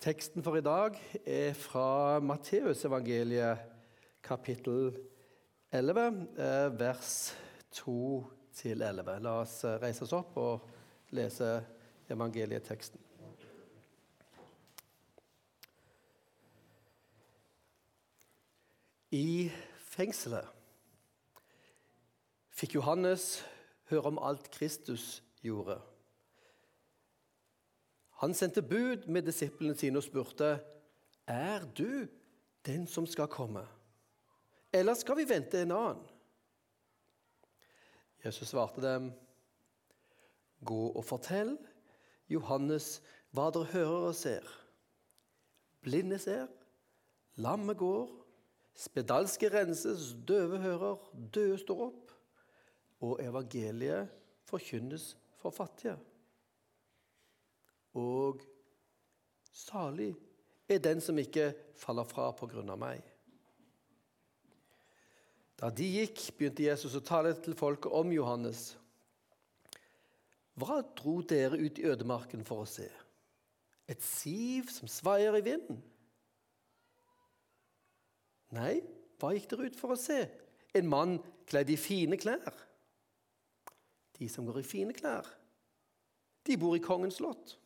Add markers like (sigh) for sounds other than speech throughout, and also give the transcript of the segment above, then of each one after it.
Teksten for i dag er fra Matteusevangeliet, kapittel 11, eh, vers 2-11. La oss eh, reise oss opp og lese evangelieteksten. I fengselet fikk Johannes høre om alt Kristus gjorde. Han sendte bud med disiplene sine og spurte er du den som skal komme, eller skal vi vente en annen? Jesus svarte dem, gå og fortell Johannes hva dere hører og ser. Blinde ser, lamme går, spedalske renses, døve hører, døde står opp, og evangeliet forkynnes for fattige og salig er den som ikke faller fra på grunn av meg. Da de gikk, begynte Jesus å tale til folket om Johannes. Hva dro dere ut i ødemarken for å se? Et siv som svaier i vinden? Nei, hva gikk dere ut for å se? En mann kledd i fine klær? De som går i fine klær, de bor i kongens slott.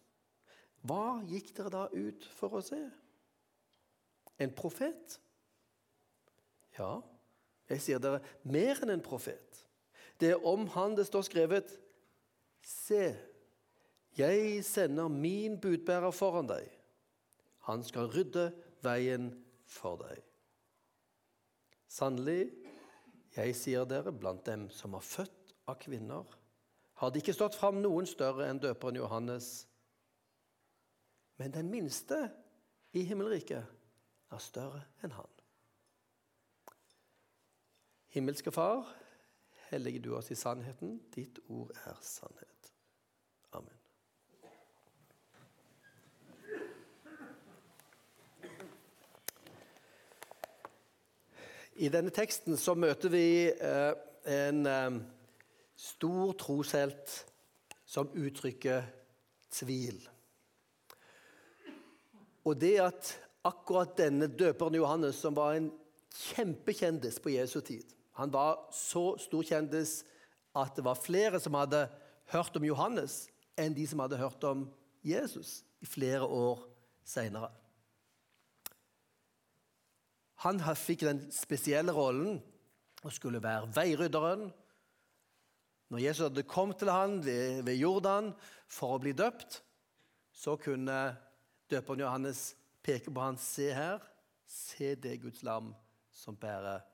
Hva gikk dere da ut for å se? En profet? Ja, jeg sier dere mer enn en profet. Det er om han det står skrevet Se, jeg sender min budbærer foran deg. Han skal rydde veien for deg. Sannelig, jeg sier dere, blant dem som er født av kvinner, har det ikke stått fram noen større enn døperen Johannes. Men den minste i himmelriket er større enn han. Himmelske Far, hellige du oss i sannheten. Ditt ord er sannhet. Amen. I denne teksten så møter vi eh, en eh, stor troshelt som uttrykker tvil. Og det at akkurat denne døperen Johannes, som var en kjempekjendis på Jesu tid Han var så stor kjendis at det var flere som hadde hørt om Johannes, enn de som hadde hørt om Jesus i flere år seinere. Han fikk den spesielle rollen å skulle være veirydderen. Når Jesus hadde kommet til ham ved, Jordan for å bli døpt, så kunne Døperen Johannes peker på han, se her, se det Guds lam som bærer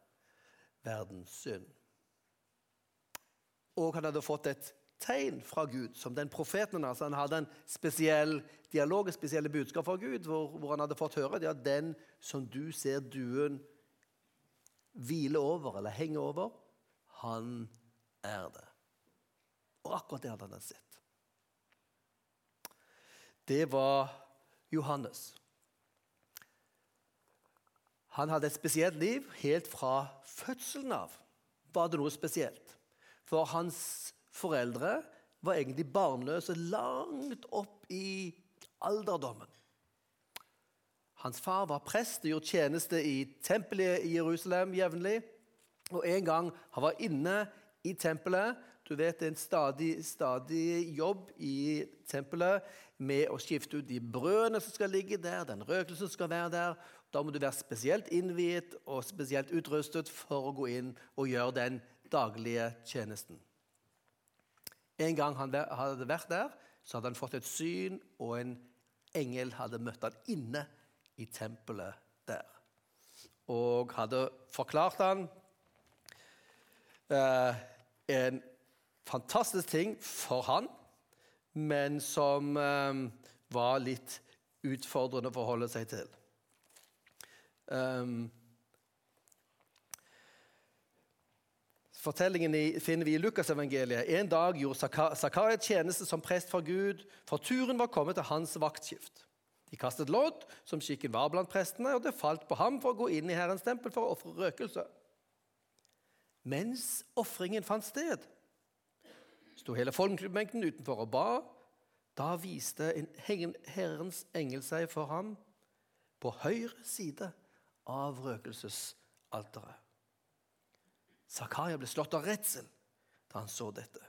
verdens synd. Og han hadde fått et tegn fra Gud, som den profeten altså Han hadde en spesiell dialog, et spesielle budskap fra Gud, hvor, hvor, han hadde fått høre det at den som du ser duen hvile over eller henge over, han er det. Og akkurat det hadde han sett. Det var Johannes. Han hadde et spesielt liv helt fra fødselen av. Var det noe spesielt? For hans foreldre var egentlig barnløse langt opp i alderdommen. Hans far var prest og gjorde tjeneste i tempelet i Jerusalem jevnlig. Og en gang han var inne i tempelet Du vet, det er en stadig, stadig jobb i tempelet med å skifte ut de brødene som skal ligge der, den røkelsen som skal være der. Da må du være spesielt innviet og spesielt utrustet for å gå inn og gjøre den daglige tjenesten. En gang han hadde vært der, så hadde han fått et syn, og en engel hadde møtt han inne i tempelet der. Og hadde forklart han eh, en fantastisk ting for han men som eh, var litt utfordrende å forholde seg til. Um, Fortellingen finner vi i Lukasevangeliet. En dag gjorde Zakaria tjeneste som prest for Gud, for turen var kommet til hans vaktskift. De kastet lodd, som skikken var blant prestene, og det falt på ham for å gå inn i Herrens tempel for å ofre røkelse. Mens ofringen fant sted, sto hele folkemengden utenfor og ba. Da viste en Herrens engel seg for ham på høyre side av røkelsesalteret. Zakaria ble slått av redsel da han så dette.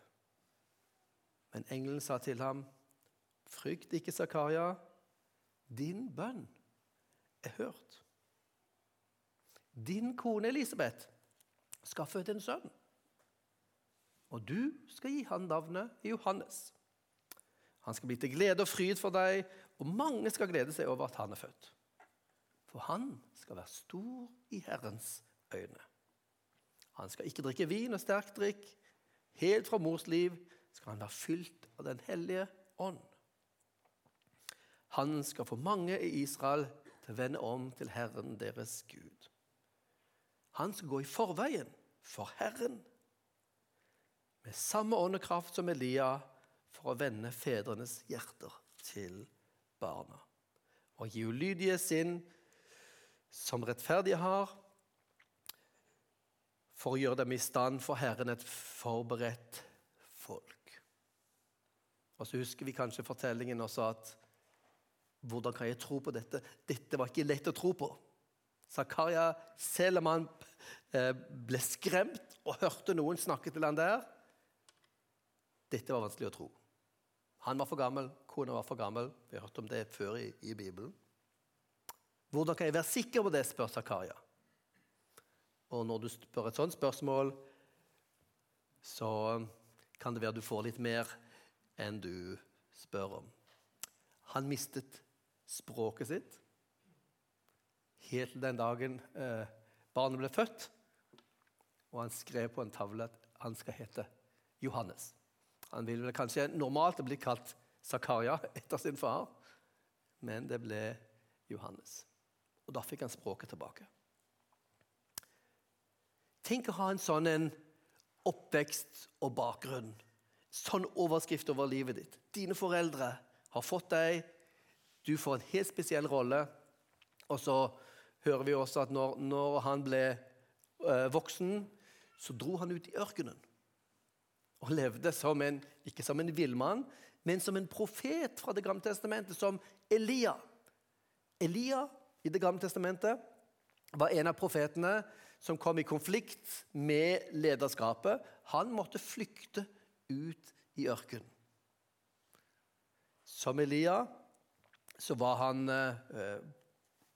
Men engelen sa til ham, 'Frykt ikke, Zakaria. Din bønn er hørt.' Din kone Elisabeth skal føde en sønn, og du skal gi han navnet Johannes. Han skal bli til glede og fryd for deg, og mange skal glede seg over at han er født. For han skal være stor i Herrens øyne. Han skal ikke drikke vin og sterk drikk. Helt fra mors liv skal han være fylt av Den hellige ånd. Han skal få mange i Israel til å vende om til Herren deres Gud. Han skal gå i forveien for Herren med samme ånd og kraft som Elia for å vende fedrenes hjerter til barna og gi ulydige sinn som rettferdige har, for å gjøre dem i stand for Herren et forberedt folk. Og så husker vi kanskje fortellingen også at hvordan kan jeg tro på dette? Dette var ikke lett å tro på. Zakaria, han eh, ble skremt og hørte noen snakke til han der, dette var vanskelig å tro. Han var for gammel, kona var for gammel. Vi har hørt om det før i, i Bibelen. Hvordan kan jeg være sikker på det, spør Zakaria. Og når du spør et sånt spørsmål, så kan det være du får litt mer enn du spør om. Han mistet språket sitt helt til den dagen eh, barnet ble født. Og han skrev på en tavle at han skal hete Johannes. Han ville kanskje normalt bli kalt Zakaria etter sin far, men det ble Johannes. Og da fikk han språket tilbake. Tenk å ha en sånn en oppvekst og bakgrunn. Sånn overskrift over livet ditt. Dine foreldre har fått deg, du får en helt spesiell rolle. Og så hører vi også at når, når han ble øh, voksen, så dro han ut i ørkenen. Og levde som en, ikke som en villmann, men som en profet fra Det gamle testamentet, som Elia. Elia i Det gamle testamentet var en av profetene som kom i konflikt med lederskapet. Han måtte flykte ut i ørkenen. Som Elia så var han eh,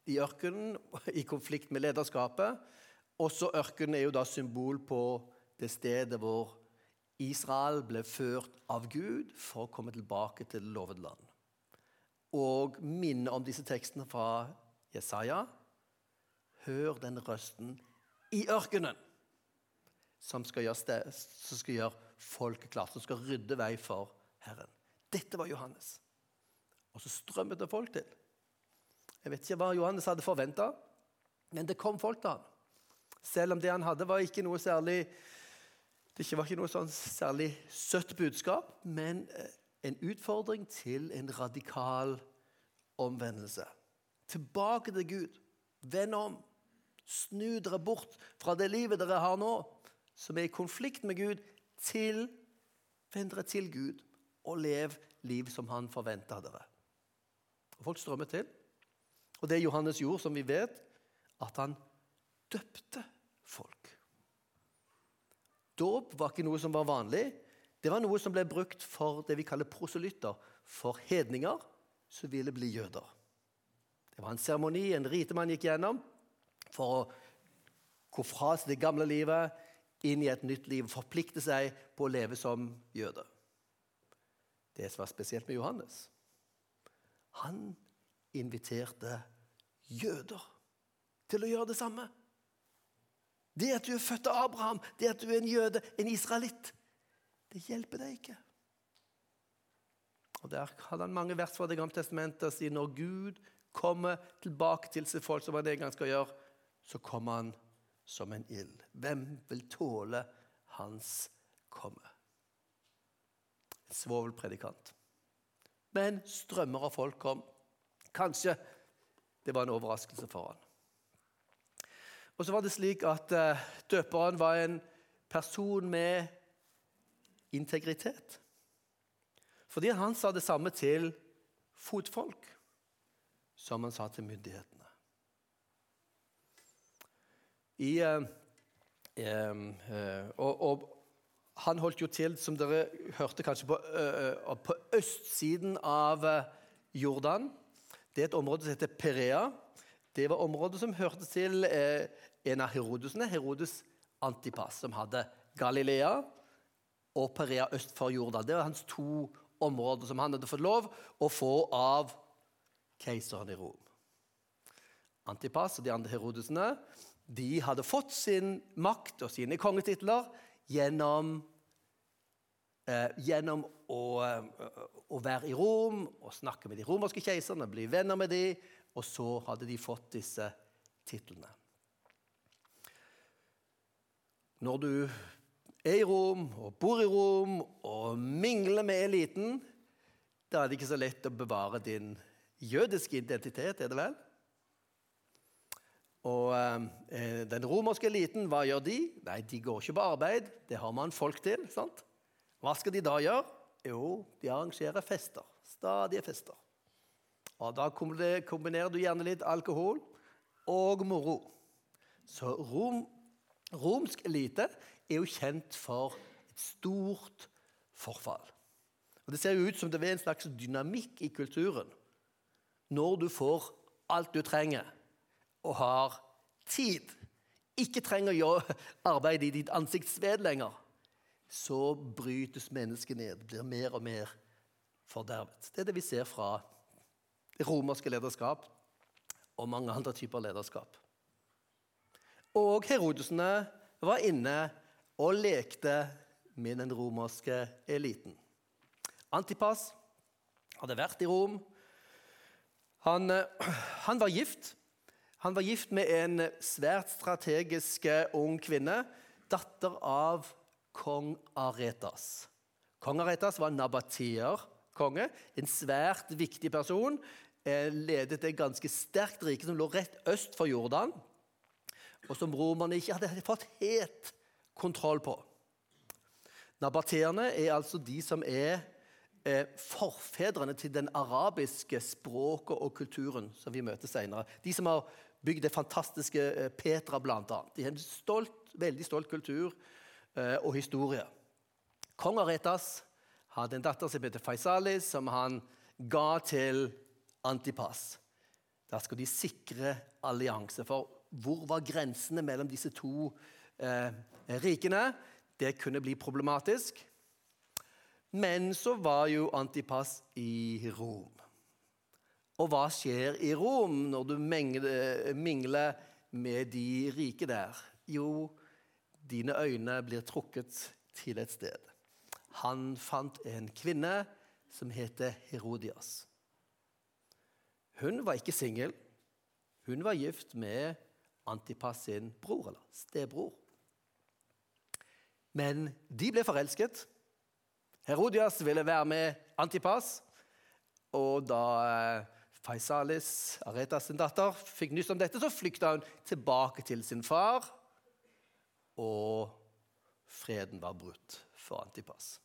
i ørkenen i konflikt med lederskapet. Også ørkenen er jo da symbol på det stedet hvor Israel ble ført av Gud for å komme tilbake til lovede land. Og minne om disse tekstene fra Jesaja. Hør den røsten i ørkenen som skal gjøre, sted, som skal gjøre folket klart, som skal rydde vei for Herren. Dette var Johannes. Og så strømmet det folk til. Jeg vet ikke hva Johannes hadde forventa, men det kom folk til ham. Selv om det han hadde, var ikke noe særlig det var ikke noe sånn særlig søtt budskap, men eh, en utfordring til en radikal omvendelse. Tilbake til Gud. Vend om. Snu dere bort fra det livet dere har nå, som er i konflikt med Gud, til Vend dere til Gud og lev liv som Han forventa dere. Og Folk strømmer til. Og det Johannes gjorde, som vi vet, at han døpte folk. Dåp var ikke noe som var vanlig. Det var noe som ble brukt for det vi kaller proselytter, for hedninger som ville bli jøder. Det var en seremoni en rite man gikk gjennom for å gå fra det gamle livet inn i et nytt liv, forplikte seg på å leve som jøde. Det som var spesielt med Johannes Han inviterte jøder til å gjøre det samme. Det at du er født av Abraham, det at du er en jøde, en israelitt, det hjelper deg ikke. Og Der hadde han mange vers fra Det gamle testamentet og sier når Gud kommer tilbake til sitt folk, som han en gang skal gjøre, så kommer han som en ild. Hvem vil tåle hans komme? En svovelpredikant. Men strømmer av folk kom. Kanskje det var en overraskelse for han. Og så var det slik at uh, døperen var en person med integritet. Fordi han sa det samme til fotfolk som han sa til myndighetene. I, eh, eh, og, og, han holdt jo til, som dere hørte kanskje, på, uh, på østsiden av Jordan. Det er et område som heter Perea. Det var området som hørte til eh, en av Herodesene, Herodes Antipas, som hadde Galilea og Perea øst for Jordan. Det var hans to områder som han hadde fått lov å få av keiseren i Rom. Antipas og de andre herodesene de hadde fått sin makt og sine kongetitler gjennom, eh, gjennom å, eh, å, være i Rom og snakke med de romerske keiserne, bli venner med dem, og så hadde de fått disse titlene. Når du er i Rom og bor i Rom og mingler med eliten, da er det ikke så lett å bevare din jødiske identitet, er det vel? Og eh, Den romerske eliten, hva gjør de? Nei, De går ikke på arbeid. Det har man folk til. sant? Hva skal de da gjøre? Jo, de arrangerer fester. Stadige fester. Og Da kombinerer du gjerne litt alkohol og moro. Så rom, romsk elite er jo kjent for et stort forfall. Og Det ser jo ut som det er en slags dynamikk i kulturen. Når du får alt du trenger og har tid, ikke trenger å arbeide i ditt ansiktsved lenger, så brytes mennesket ned, blir mer og mer fordervet. Det er det vi ser fra det romerske lederskap og mange andre typer lederskap. Og Herodesene var inne og lekte med den romerske eliten. Antipas hadde vært i Rom. Han, eh, han var gift. Han var gift med en svært strategisk ung kvinne, datter av kong Aretas. Kong Aretas var nabateer-konge, en svært viktig person. Eh, ledet et ganske sterkt rike som lå rett øst for Jordan, og som romerne ikke hadde fått helt kontroll på. Nabateerne er altså de som er eh, forfedrene til den arabiske språket og kulturen som vi møter senere. De som har bygd det fantastiske eh, Petra, annet. De har en stolt, veldig stolt kultur og historie. Kong Aretas hadde en datter som heter Faisalis, som han ga til Antipas. Da skal de sikre allianse. For hvor var grensene mellom disse to eh, rikene? Det kunne bli problematisk. Men så var jo Antipas i Rom. Og hva skjer i Rom når du mingler med de rike der? Jo, dine øyne blir trukket til et sted. Han fant en kvinne som heter Herodias. Hun var ikke singel. Hun var gift med Antipas sin bror, eller stebror. Men de ble forelsket. Herodias ville være med Antipas. Og da eh, Faisalis, Aretas sin datter, fikk nyss om dette, så flykta hun tilbake til sin far. Og freden var brutt for Antipas.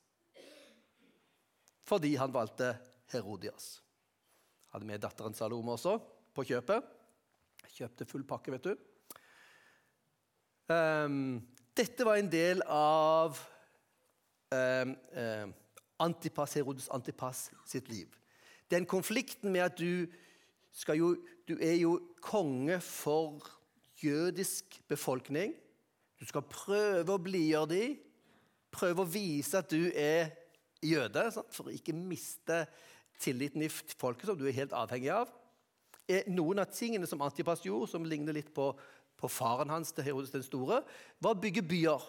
Fordi han valgte Herodias. Hadde med datteren Salome også på kjøpet. Kjøpte full pakke, vet du. Um, dette var en del av um, um, Antipas, Herodes Antipas sitt liv. Den konflikten med at du, jo, du er jo konge for jødisk befolkning. Du skal prøve å blidgjøre dem, prøve å vise at du er jøde, sant? for å ikke miste tilliten i folket, som du er helt avhengig av. Er noen av tingene som Antipas gjorde, som ligner litt på på faren hans til Herodes den store, var å bygge byer.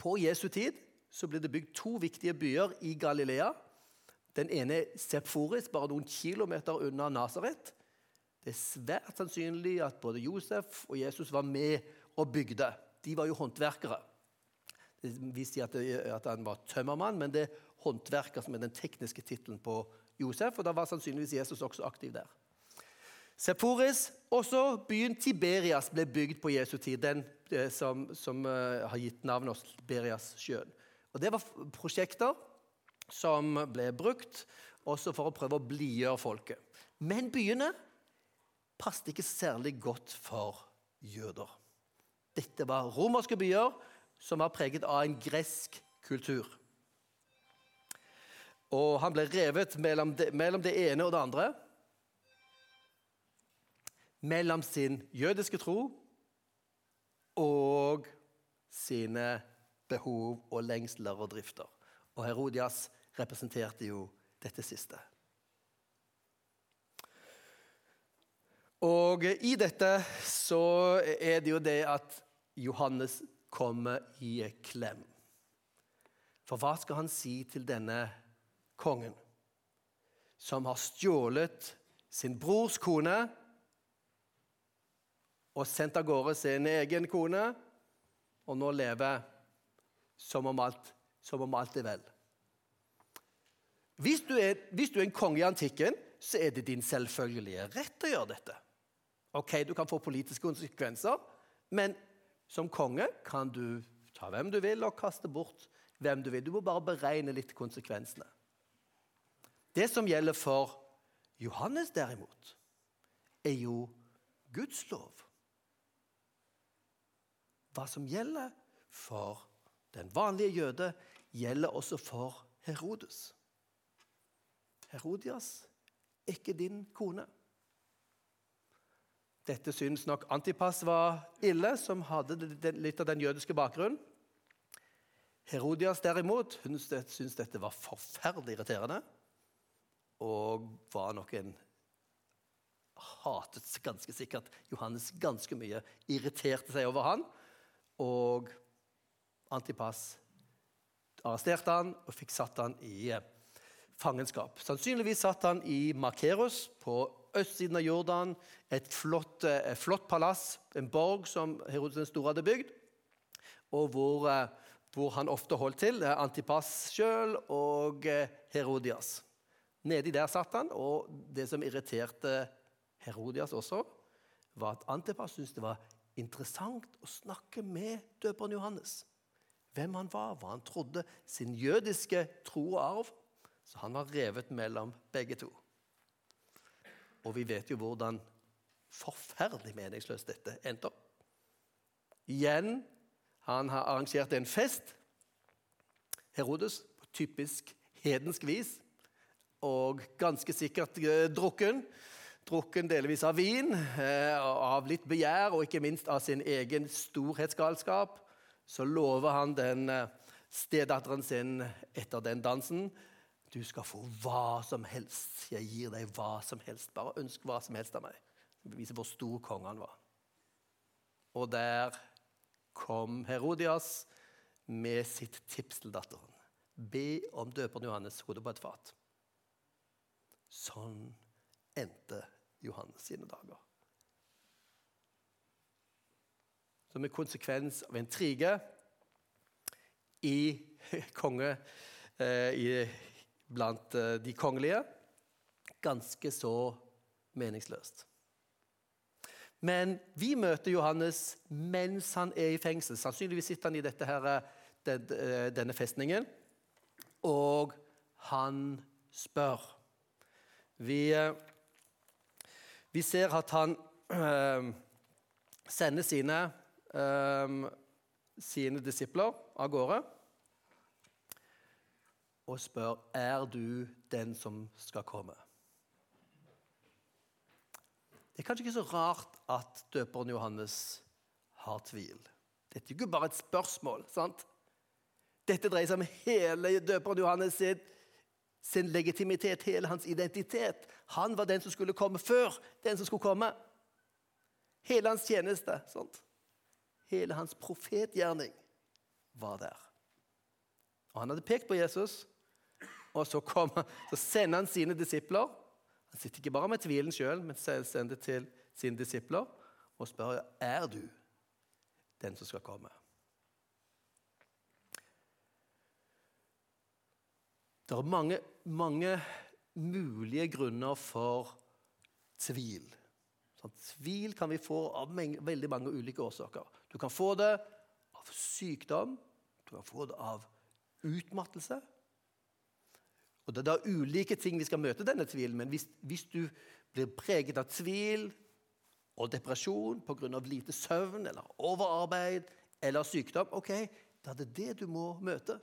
På Jesu tid så ble det bygd to viktige byer i Galilea. Den ene er Sepforis, bare noen kilometer unna Nasaret. Det er svært sannsynlig at både Josef og Jesus var med og bygde. De var jo håndverkere. Vi sier at, at han var tømmermann, men det håndverker som er den tekniske tittelen på Josef. Og da var sannsynligvis Jesus også aktiv der. Seporis, også byen Tiberias ble bygd på Jesu tid, den eh, som, som uh, har gitt navnet oss Tiberias sjøen. Og Det var prosjekter som ble brukt også for å prøve å blidgjøre folket. Men byene passet ikke særlig godt for jøder. Dette var romerske byer som var preget av en gresk kultur. Og han ble revet mellom det, mellom det ene og det andre. Mellom sin jødiske tro og sine behov og lengsler og drifter. Og Herodias representerte jo dette siste. Og i dette så er det jo det at Johannes kommer i klem. For hva skal han si til denne kongen, som har stjålet sin brors kone og sendt av gårde sin egen kone, og nå lever som om alt, som om alt er vel? Hvis du, er, hvis du er en konge i antikken, så er det din selvfølgelige rett å gjøre dette. Ok, Du kan få politiske konsekvenser, men som konge kan du ta hvem du vil og kaste bort hvem du vil. Du må bare beregne litt konsekvensene. Det som gjelder for Johannes, derimot, er jo Guds lov. Hva som gjelder for den vanlige jøde, gjelder også for Herodes. Herodias er ikke din kone. Dette syns nok Antipas var ille, som hadde litt av den jødiske bakgrunnen. Herodias derimot hun syntes dette var forferdelig irriterende og var nok en hatet ganske sikkert Johannes ganske mye. Irriterte seg over han. Og Antipas arresterte han og fikk satt han i fangenskap. Sannsynligvis satt han i Markeros på østsiden av Jordan. Et flott, et eh, flott palass, en borg som Herodes den store hadde bygd. Og hvor, eh, hvor han ofte holdt til. Antipas sjøl og eh, Herodias. Nedi der satt han, og det som irriterte Herodias også, var at Antipas syntes det var interessant å snakke med døperen Johannes. Hvem han var, hva han trodde, sin jødiske tro og arv. Så han var revet mellom begge to. Og vi vet jo hvordan forferdelig meningsløst dette endte opp. Igjen, han har arrangert en fest, Herodes, på typisk hedensk vis, og ganske sikkert eh, drukken. Drukken delvis av vin, eh, av litt begjær og ikke minst av sin egen storhetsgalskap. Så lover han den eh, stedatteren sin etter den dansen du skal få hva som helst. Jeg gir deg hva som helst. Bare ønsk hva som helst av meg. Det viser hvor stor kongen var. Og der kom Herodias med sitt tips til datteren. Be om døperen Johannes hode på et fat. Sånn endte Johannes sine dager. Som en konsekvens av en trige i (laughs) konge eh, i blant eh, de kongelige. Ganske så meningsløst. Men vi møter Johannes mens han er i fengsel. Sannsynligvis sitter han i her, eh, eh, denne festningen. Og han spør. Vi, vi ser at han øh, sender sine, øh, sine disipler av gårde og spør er du den som skal komme. Det er kanskje ikke så rart at døperen Johannes har tvil. Dette er ikke bare et spørsmål. sant? Dette dreier seg om hele døperen Johannes sin, sin legitimitet, hele hans identitet. Han var den som skulle komme før den som skulle komme. Hele hans tjeneste. Sånt. Hele hans profetgjerning var der. Og Han hadde pekt på Jesus, og så, kom, så sender han sine disipler. Han sitter ikke bare med tvilen sjøl, men sender til sine disipler og spør er du den som skal komme. Det er mange, mange mulige grunner for tvil. Sånn, tvil kan vi få av veldig mange ulike årsaker. Du kan få det av sykdom, du kan få det av utmattelse, Og Det er da ulike ting vi skal møte denne tvilen, men hvis, hvis du blir preget av tvil og depresjon pga. lite søvn eller overarbeid eller sykdom, ok, da er det det du må møte.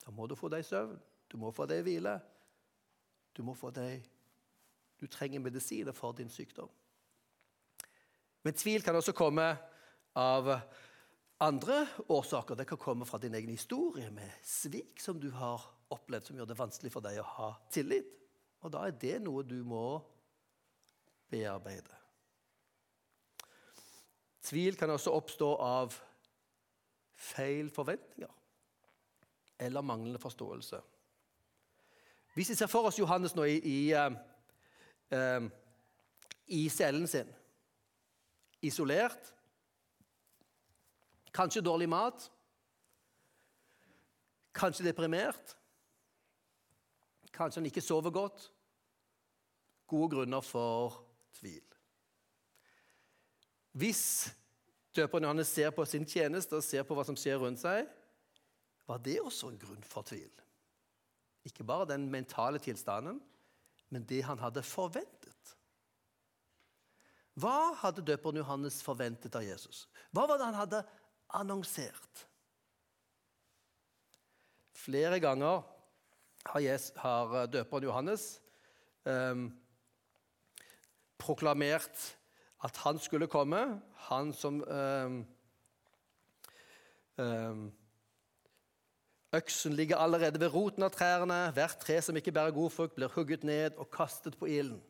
Da må du få deg søvn, du må få deg hvile. Du må få deg Du trenger medisiner for din sykdom. Men tvil kan også komme av andre årsaker. Det kan komme fra din egen historie med svik som du har opplevd, som gjør det vanskelig for deg å ha tillit. Og da er det noe du må bearbeide. Tvil kan også oppstå av feil forventninger eller manglende forståelse. Hvis vi ser for oss Johannes nå i, i, uh, i cellen sin, isolert, kanskje dårlig mat, kanskje deprimert, kanskje han ikke sover godt. Gode grunner for tvil. Hvis døperen Johannes ser på sin tjeneste og ser på hva som skjer rundt seg, var det også en grunn for tvil. Ikke bare den mentale tilstanden, men det han hadde forventet. Hva hadde døperen Johannes forventet av Jesus? Hva var det han hadde annonsert? Flere ganger har, døperen Johannes um, proklamert at han skulle komme, han som um, um, Øksen ligger allerede ved roten av trærne. Hvert tre som ikke bærer god frukt, blir hugget ned og kastet på ilden.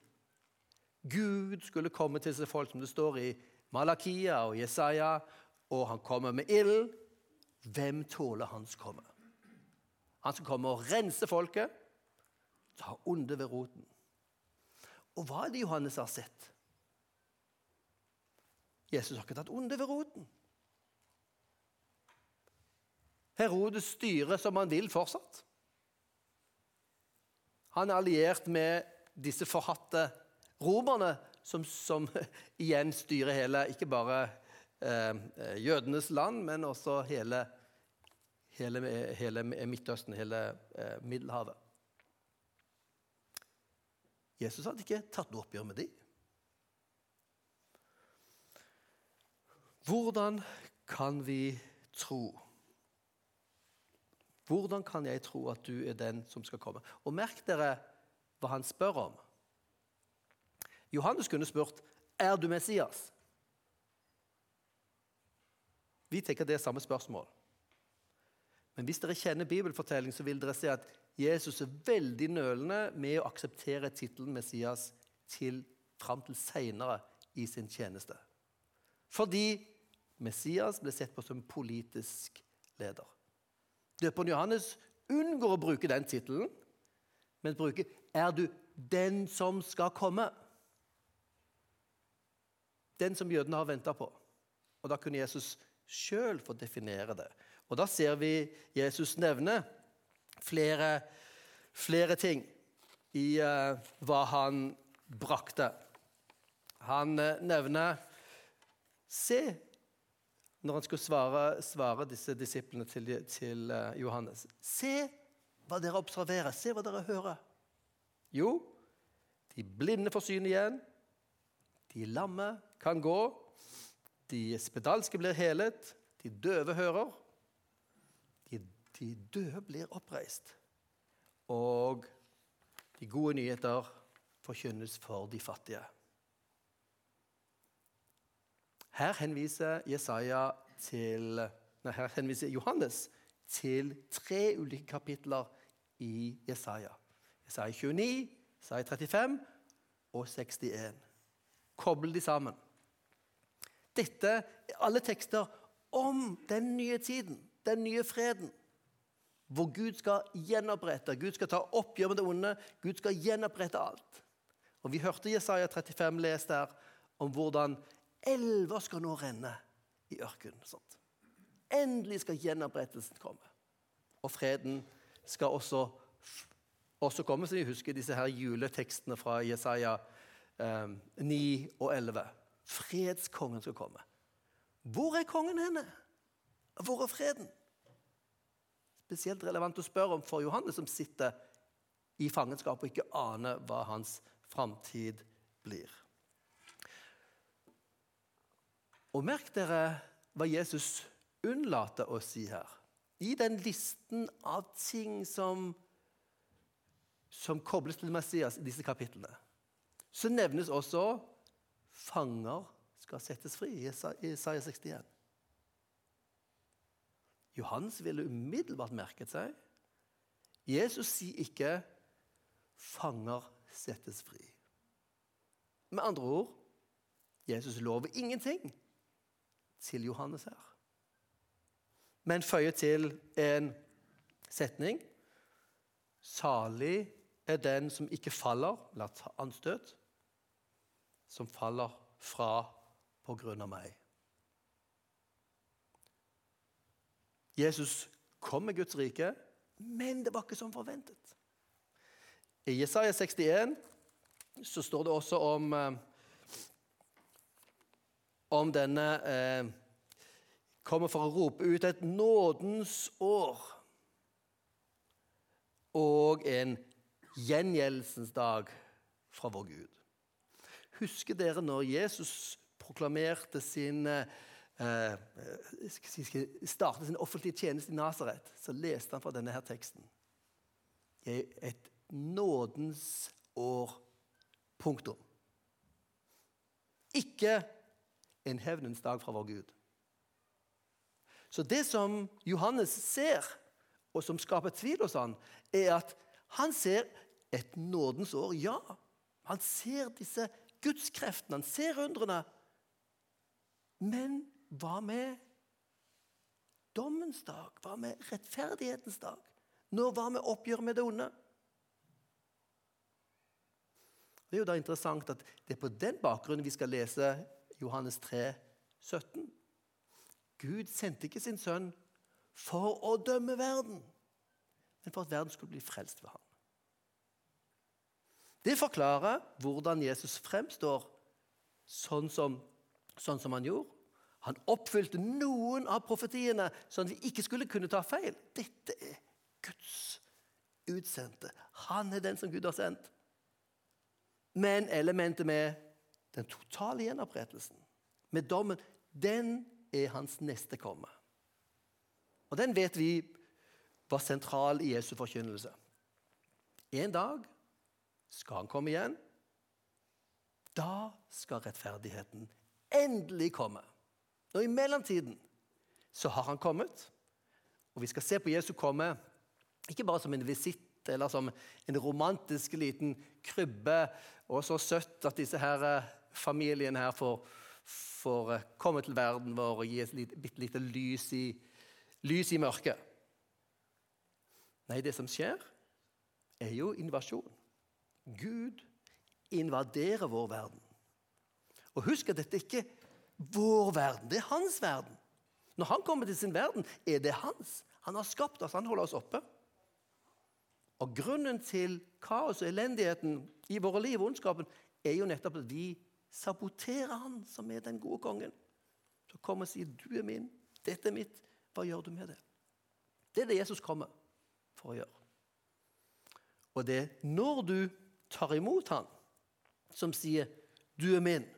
Gud skulle komme til disse folk, som det står i Malakia og Jesaja, og han kommer med ild. Hvem tåler hans komme? Han skal komme og rense folket, ta onde ved roten. Og hva er det Johannes har sett? Jesus har ikke tatt onde ved roten. Herodes styrer som han vil fortsatt. Han er alliert med disse forhatte romerne, som, som (laughs) igjen styrer hele, ikke bare eh, jødenes land, men også hele, hele, hele Midtøsten, hele eh, Middelhavet. Jesus hadde ikke tatt noe oppgjør med dem. Hvordan kan vi tro? Hvordan kan jeg tro at du er den som skal komme? Og merk dere hva han spør om. Johannes kunne spurt er du Messias. Vi tenker det er samme spørsmål. Men hvis dere kjenner bibelfortelling, så vil dere se at Jesus er veldig nølende med å akseptere tittelen Messias til, fram til seinere i sin tjeneste. Fordi Messias ble sett på som politisk leder. Døperen Johannes unngår å bruke den tittelen, men bruker 'Er du den som skal komme?' Den som jødene har venta på. Og Da kunne Jesus sjøl få definere det. Og Da ser vi Jesus nevne flere, flere ting i uh, hva han brakte. Han uh, nevner Se, når han skulle svare, svare disse disiplene til, til, eh, Johannes. Se hva dere observerer, se hva dere hører. Jo, de blinde får syn igjen. De lamme kan gå. De spedalske blir helet. De døve hører. De, de døde blir oppreist. Og de gode nyheter forkynnes for de fattige. Her henviser, til, nei, her henviser Johannes til tre ulike kapitler i Jesaja. Jesaja 29, Jesaja 35 og 61. Koble de sammen. Dette er alle tekster om den nye tiden, den nye freden. Hvor Gud skal gjenopprette, Gud skal ta oppgjør med det onde. Gud skal gjenopprette alt. Og Vi hørte Jesaja 35 lest der om hvordan Elver skal nå renne i ørkenen. Endelig skal gjenopprettelsen komme. Og freden skal også, også komme. Så vi husker disse her juletekstene fra Jesaja eh, 9 og 11. Fredskongen skal komme. Hvor er kongen henne? Hvor er freden? spesielt relevant å spørre om for Johannes, som sitter i fangenskap og ikke aner hva hans framtid blir. Og merk dere hva Jesus unnlater å si her. I den listen av ting som, som kobles til Messias i disse kapitlene, så nevnes også fanger skal settes fri i Isaiah 61. Johannes ville umiddelbart merket seg. Jesus sier ikke 'fanger settes fri'. Med andre ord Jesus lover ingenting til Johannes her. Men føyer til en setning. Salig er den som ikke faller, la ta anstøt, som faller fra på grunn av meg. Jesus kom med Guds rike, men det var ikke som forventet. I Jesaja 61 så står det også om, eh, om denne eh, kommer for å rope ut et nådens år og en gjengjeldelsens dag fra vår Gud. Husker dere når Jesus proklamerte sin eh, startet sin offentlige tjeneste i Nasaret, så leste han fra denne her teksten. Et nådens år. Punktum. Ikke en hevnens dag fra vår Gud. Så det som Johannes ser, og som skaper tvil hos han, er at han ser et nådens år, ja. Han ser disse gudskreftene, han ser undrene. Men hva med dommens dag? Hva med rettferdighetens dag? Når hva med oppgjør med det onde? Det er jo da interessant at det er på den bakgrunnen vi skal lese Johannes 3, 17. Gud sendte ikke sin sønn for å dømme verden, men for at verden skulle bli frelst ved ham. Det forklarer hvordan Jesus fremstår sånn som, sånn som han gjorde. Han oppfylte noen av profetiene, sånn at vi ikke skulle kunne ta feil. Dette er Guds utsendte. Han er den som Gud har sendt. Men elementet med den totale gjenopprettelsen, med dommen, den er hans neste komme. Og den vet vi var sentral i Jesu forkynnelse. En dag skal han komme igjen. Da skal rettferdigheten endelig komme. Og I mellomtiden så har han kommet, og vi skal se på Jesu komme ikke bare som en visitt eller som en romantisk liten krybbe. Og så søtt at disse her familiene her får, får eh, komme til verden vår og gi et bitte lite lys i, lys i mørket. Nei, det som skjer, er jo invasjon. Gud invaderer vår verden. Og husk at dette ikke er vår verden, det er hans verden. Når han kommer til sin verden, er det hans. Han har skapt oss, han holder oss oppe. Og grunnen til kaos og elendigheten i våre liv ondskapen er jo nettopp at vi saboterer han som er den gode kongen. Så kommer og sier 'Du er min, dette er mitt'. Hva gjør du med det? Det er det Jesus kommer for å gjøre. Og det er når du tar imot han som sier 'Du er min'.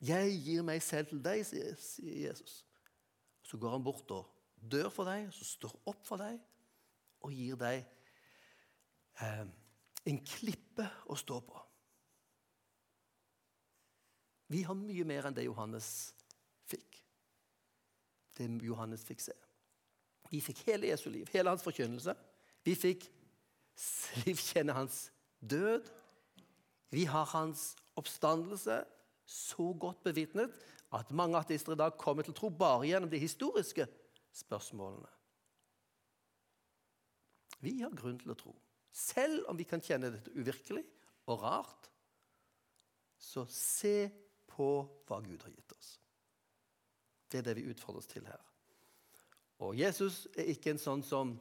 Jeg gir meg selv til deg, sier Jesus. Så går han bort og dør for deg, så står opp for deg og gir deg eh, en klippe å stå på. Vi har mye mer enn det Johannes fikk. Det Johannes fikk se. Vi fikk hele Jesu liv, hele hans forkynnelse. Vi fikk livkjenne hans død. Vi har hans oppstandelse så godt bevitnet at mange ateister i dag kommer til å tro bare gjennom de historiske spørsmålene. Vi har grunn til å tro. Selv om vi kan kjenne dette uvirkelig og rart, så se på hva Gud har gitt oss. Det er det vi utfordres til her. Og Jesus er ikke en sånn som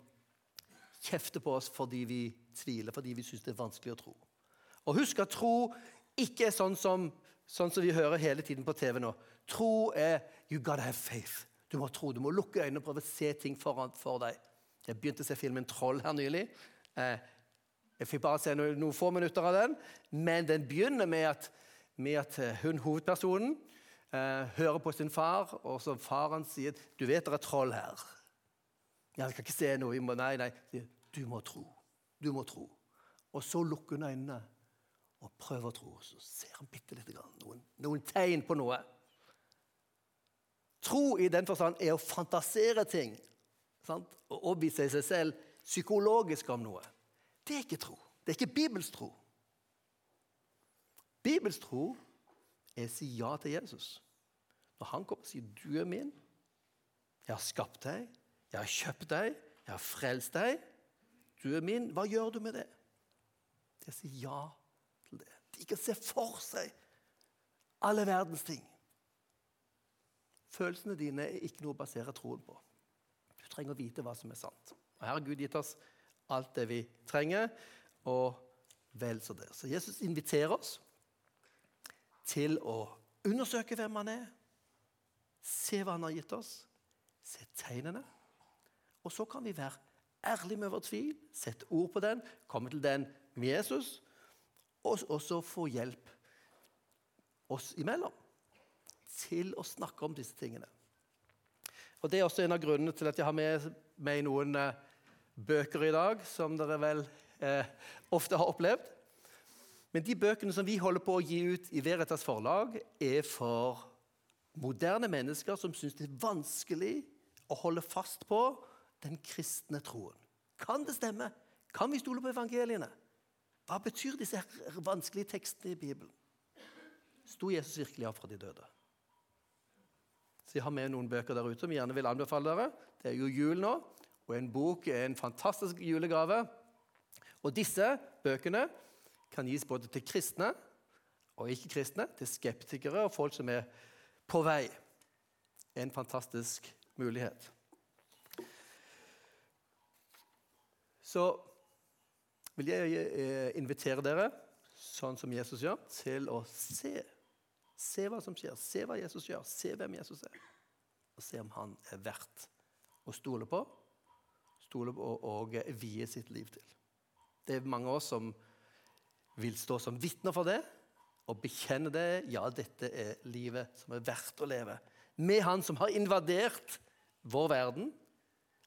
kjefter på oss fordi vi tviler, fordi vi syns det er vanskelig å tro. Og husk at tro ikke er sånn som, sånn som vi hører hele tiden på TV nå. Tro er You gotta have faith. Du må tro, du må lukke øynene og prøve å se ting foran for deg. Jeg begynte å se filmen 'Troll' her nylig. Eh, jeg fikk bare se noen, få minutter av den, men den begynner med at, med at eh, hun hovedpersonen eh, hører på sin far, og så faren sier 'Du vet det er troll her'. Ja, 'Jeg kan ikke se noe.' Må, nei, nei. Du må tro. Du må tro. Og så lukker hun øynene og prøver å tro. Så ser han bitte lite grann. Noen, noen tegn på noe. Tro i den forstand er å fantasere ting. Sant? Og overbevise seg selv psykologisk om noe. Det er ikke tro. Det er ikke Bibels tro. Bibels tro er å si ja til Jesus. Når han kommer og sier 'Du er min', 'Jeg har skapt deg', 'Jeg har kjøpt deg', 'Jeg har frelst deg', 'Du er min', hva gjør du med det? Det er å si ja til det. De kan se for seg alle verdens ting. Følelsene dine er ikke noe å basere troen på. Du trenger å vite hva som er sant. Og Her har Gud gitt oss alt det vi trenger, og vel så det. Så Jesus inviterer oss til å undersøke hvem han er, se hva han har gitt oss, se tegnene. Og så kan vi være ærlige med vår tvil, sette ord på den, komme til den med Jesus, og så få hjelp oss imellom til å snakke om disse tingene. Og Det er også en av grunnene til at jeg har med meg noen eh, bøker i dag, som dere vel eh, ofte har opplevd. Men de bøkene som vi holder på å gi ut i Veritas forlag, er for moderne mennesker som syns det er vanskelig å holde fast på den kristne troen. Kan det stemme? Kan vi stole på evangeliene? Hva betyr disse vanskelige tekstene i Bibelen? Sto Jesus virkelig av fra de døde? Så jeg har med noen bøker der ute som jeg gjerne vil anbefale dere. Det er jo jul nå, og en bok er en fantastisk julegave. Og disse bøkene kan gis både til kristne og ikke-kristne, til skeptikere og folk som er på vei. En fantastisk mulighet. Så vil jeg eh, invitere dere, sånn som Jesus gjør, til å se Se hva som skjer, se hva Jesus gjør, se hvem Jesus er. Og se om han er verdt å stole på, stole på og vie sitt liv til. Det er mange av oss som vil stå som vitner for det og bekjenne det. Ja, dette er livet som er verdt å leve. Med han som har invadert vår verden.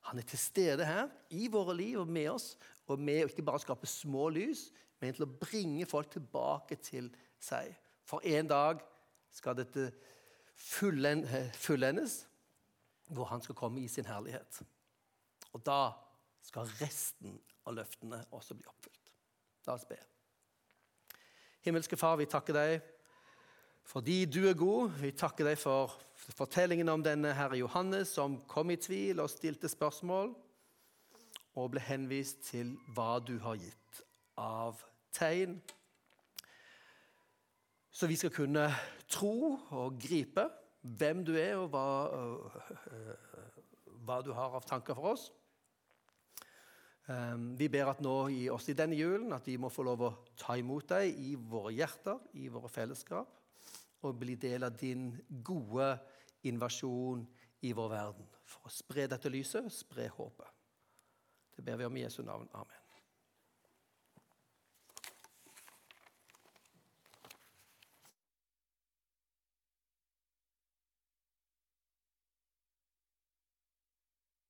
Han er til stede her i våre liv og med oss, og med å ikke bare skape små lys, men til å bringe folk tilbake til seg. For en dag skal dette fullendes, hvor han skal komme i sin herlighet. Og da skal resten av løftene også bli oppfylt. La oss be. Himmelske Far, vi takker deg fordi du er god. Vi takker deg for fortellingen om denne herre Johannes som kom i tvil og stilte spørsmål, og ble henvist til hva du har gitt av tegn så vi skal kunne tro og gripe hvem du er, og hva, øh, hva du har av tanker for oss. Ehm, vi ber at nå i oss i denne julen at vi må få lov å ta imot deg i våre hjerter, i våre fellesskap, og bli del av din gode invasjon i vår verden. For å spre dette lyset, spre håpet. Det ber vi om i Jesu navn. Amen.